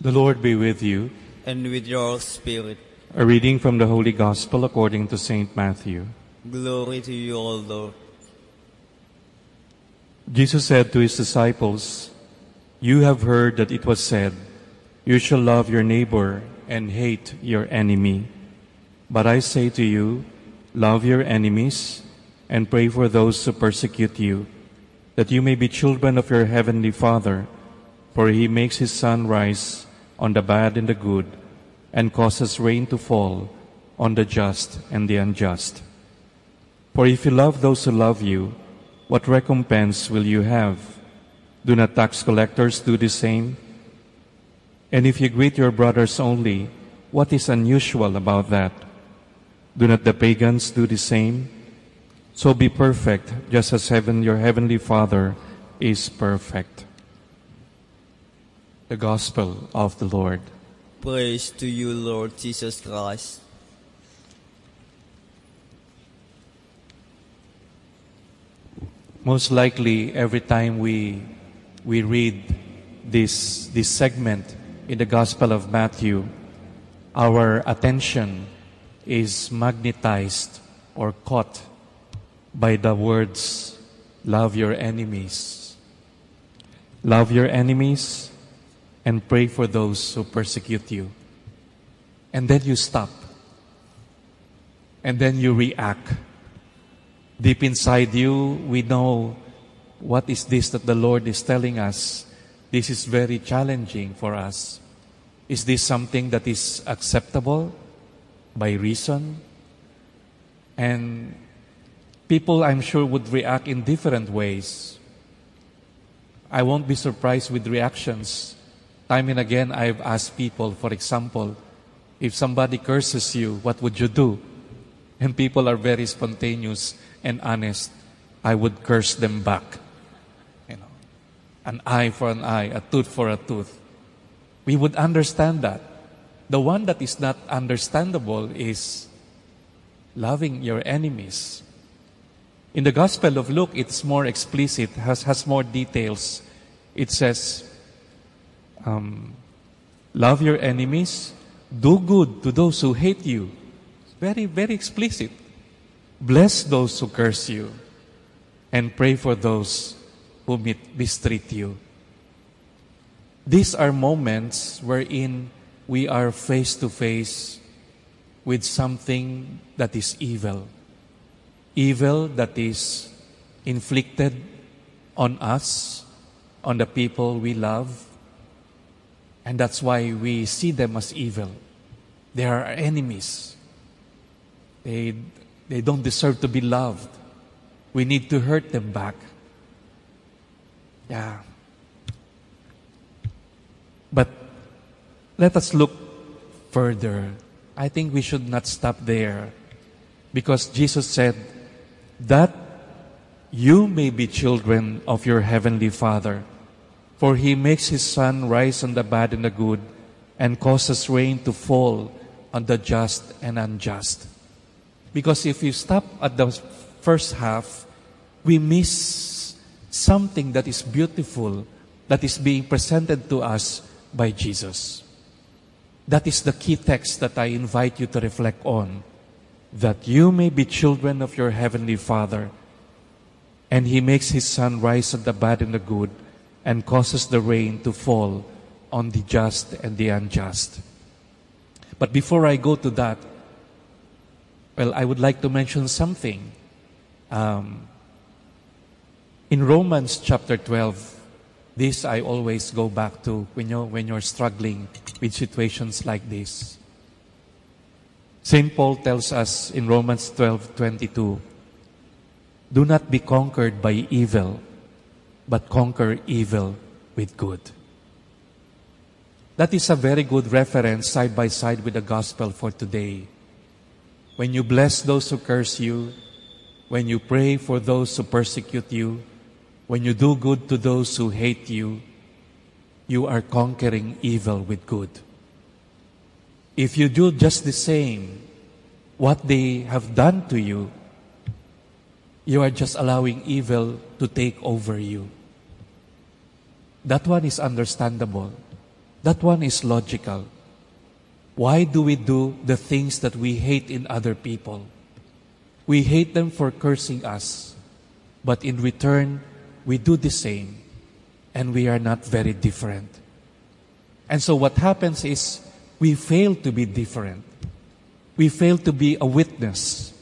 The Lord be with you. and with your spirit. A reading from the Holy Gospel according to St. Matthew. Glory to you, O Lord. Jesus said to his disciples, You have heard that it was said, You shall love your neighbor and hate your enemy. But I say to you, love your enemies and pray for those who persecute you, that you may be children of your heavenly Father, for he makes his sun rise on the bad and the good, and causes rain to fall on the just and the unjust. For if you love those who love you, what recompense will you have? Do not tax collectors do the same? And if you greet your brothers only, what is unusual about that? Do not the pagans do the same? So be perfect, just as heaven, your heavenly Father is perfect. The Gospel of the Lord. Praise to you, Lord Jesus Christ. Most likely, every time we we read this this segment in the Gospel of Matthew, our attention is magnetized or caught by the words, "Love your enemies." Love your enemies and pray for those who persecute you. And then you stop. And then you react. Deep inside you, we know what is this that the Lord is telling us. This is very challenging for us. Is this something that is acceptable by reason? And people, I'm sure, would react in different ways. I won't be surprised with reactions. Time and again, I've asked people, for example, if somebody curses you, what would you do? And people are very spontaneous and honest. I would curse them back. You know, an eye for an eye, a tooth for a tooth. We would understand that. The one that is not understandable is loving your enemies. In the Gospel of Luke, it's more explicit, has, has more details. It says, um, love your enemies, do good to those who hate you. Very, very explicit. Bless those who curse you, and pray for those who mistreat you. These are moments wherein we are face to face with something that is evil. Evil that is inflicted on us, on the people we love, and that's why we see them as evil. They are our enemies. They, they don't deserve to be loved. We need to hurt them back. Yeah. But let us look further. I think we should not stop there. Because Jesus said that you may be children of your heavenly Father. For he makes his sun rise on the bad and the good, and causes rain to fall on the just and unjust. Because if you stop at the first half, we miss something that is beautiful that is being presented to us by Jesus. That is the key text that I invite you to reflect on. That you may be children of your heavenly Father, and He makes His sun rise on the bad and the good, and causes the rain to fall on the just and the unjust. But before I go to that, well, I would like to mention something. Um, in Romans chapter 12, this I always go back to when you're, when you're struggling with situations like this. St. Paul tells us in Romans 12 22, Do not be conquered by evil, but conquer evil with good. That is a very good reference side by side with the gospel for today. When you bless those who curse you, when you pray for those who persecute you, when you do good to those who hate you, you are conquering evil with good. If you do just the same, what they have done to you, you are just allowing evil to take over you. That one is understandable. That one is logical. Why do we do the things that we hate in other people? We hate them for cursing us, but in return, we do the same, and we are not very different. And so what happens is we fail to be different. We fail to be a witness.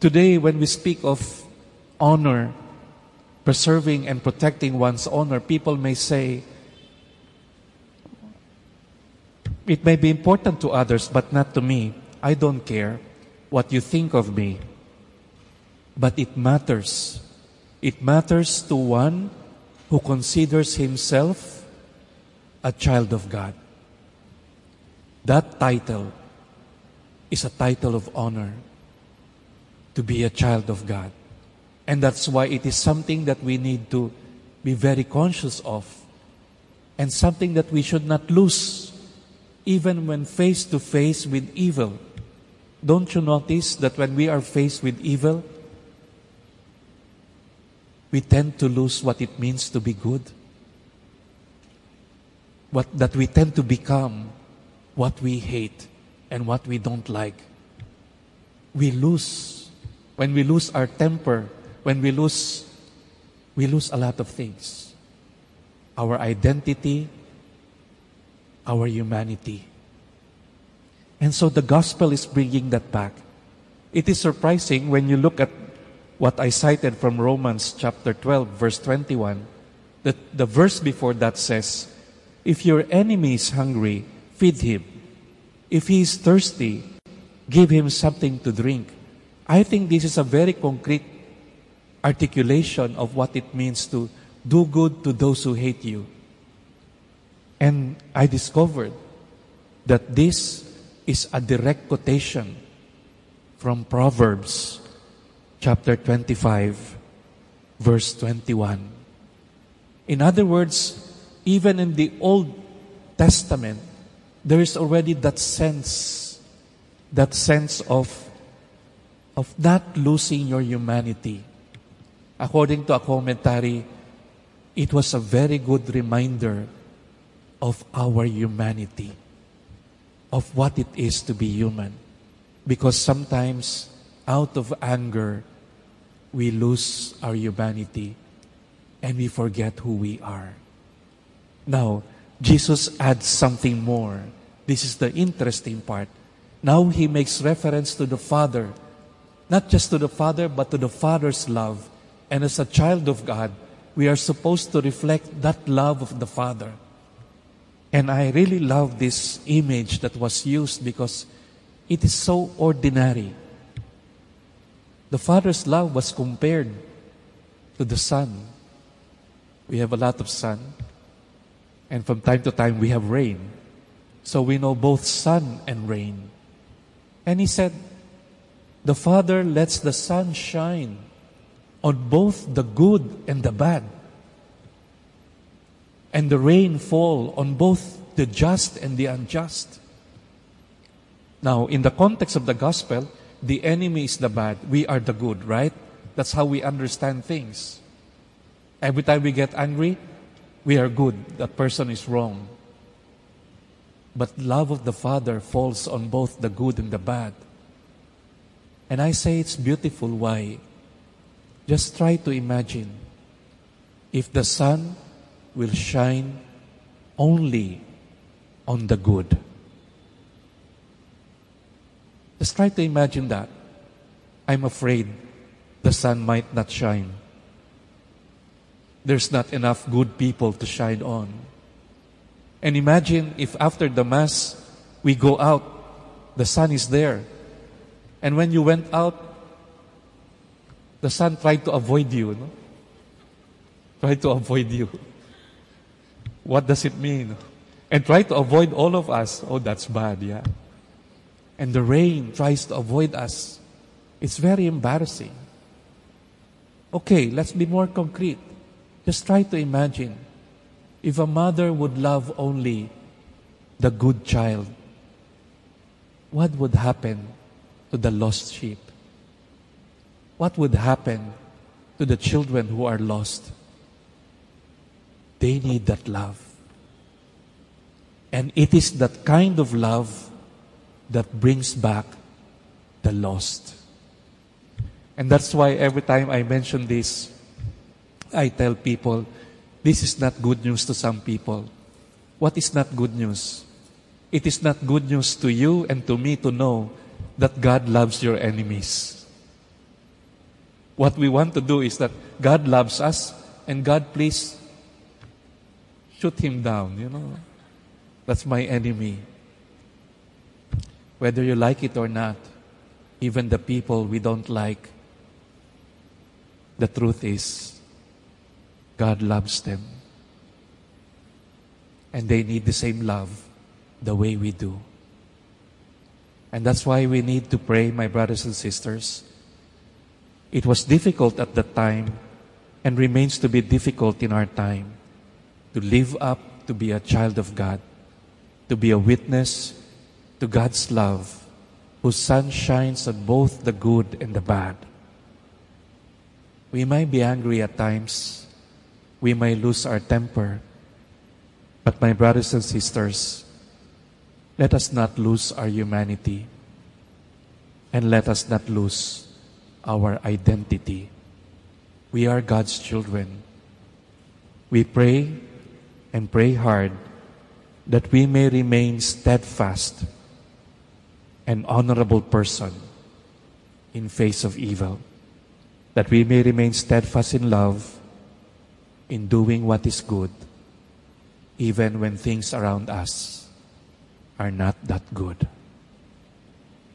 Today, when we speak of honor, preserving and protecting one's honor, people may say, it may be important to others, but not to me. I don't care what you think of me. But it matters. It matters to one who considers himself a child of God. That title is a title of honor to be a child of God. And that's why it is something that we need to be very conscious of and something that we should not lose even when face to face with evil. Don't you notice that when we are faced with evil, we tend to lose what it means to be good? What, that we tend to become what we hate and what we don't like. We lose. When we lose our temper, when we lose, we lose a lot of things. Our identity, our humanity. And so the gospel is bringing that back. It is surprising when you look at what I cited from Romans chapter 12, verse 21. That the verse before that says, If your enemy is hungry, feed him. If he is thirsty, give him something to drink. I think this is a very concrete articulation of what it means to do good to those who hate you. And I discovered that this is a direct quotation from Proverbs chapter 25, verse 21. In other words, even in the Old Testament, there is already that sense, that sense of, of not losing your humanity. According to a commentary, it was a very good reminder of our humanity, of what it is to be human. Because sometimes, out of anger, we lose our humanity and we forget who we are. Now, Jesus adds something more. This is the interesting part. Now he makes reference to the Father, not just to the Father, but to the Father's love. And as a child of God, we are supposed to reflect that love of the Father. And I really love this image that was used because it is so ordinary. The Father's love was compared to the sun. We have a lot of sun, and from time to time we have rain. So we know both sun and rain. And he said, The Father lets the sun shine on both the good and the bad. And the rain fall on both the just and the unjust. Now, in the context of the gospel, the enemy is the bad, we are the good, right? That's how we understand things. Every time we get angry, we are good. That person is wrong. But love of the Father falls on both the good and the bad. And I say it's beautiful. Why? Just try to imagine if the sun will shine only on the good. Just try to imagine that. I'm afraid the sun might not shine. There's not enough good people to shine on. And imagine if after the Mass we go out, the sun is there. And when you went out, the sun tried to avoid you. No? Tried to avoid you. What does it mean? And try to avoid all of us. Oh, that's bad, yeah and the rain tries to avoid us, it's very embarrassing. Okay, let's be more concrete. Just try to imagine if a mother would love only the good child, what would happen to the lost sheep? What would happen to the children who are lost? They need that love. And it is that kind of love that brings back the lost. And that's why every time I mention this, I tell people, this is not good news to some people. What is not good news? It is not good news to you and to me to know that God loves your enemies. What we want to do is that God loves us and God please shoot him down, you know. That's my enemy. Whether you like it or not, even the people we don't like, the truth is, God loves them. And they need the same love the way we do. And that's why we need to pray, my brothers and sisters. It was difficult at the time and remains to be difficult in our time to live up to be a child of God, to be a witness to God's love, whose sun shines on both the good and the bad. We might be angry at times. We may lose our temper. But my brothers and sisters, let us not lose our humanity and let us not lose our identity. We are God's children. We pray and pray hard that we may remain steadfast and honorable person in face of evil that we may remain steadfast in love, in doing what is good, even when things around us are not that good.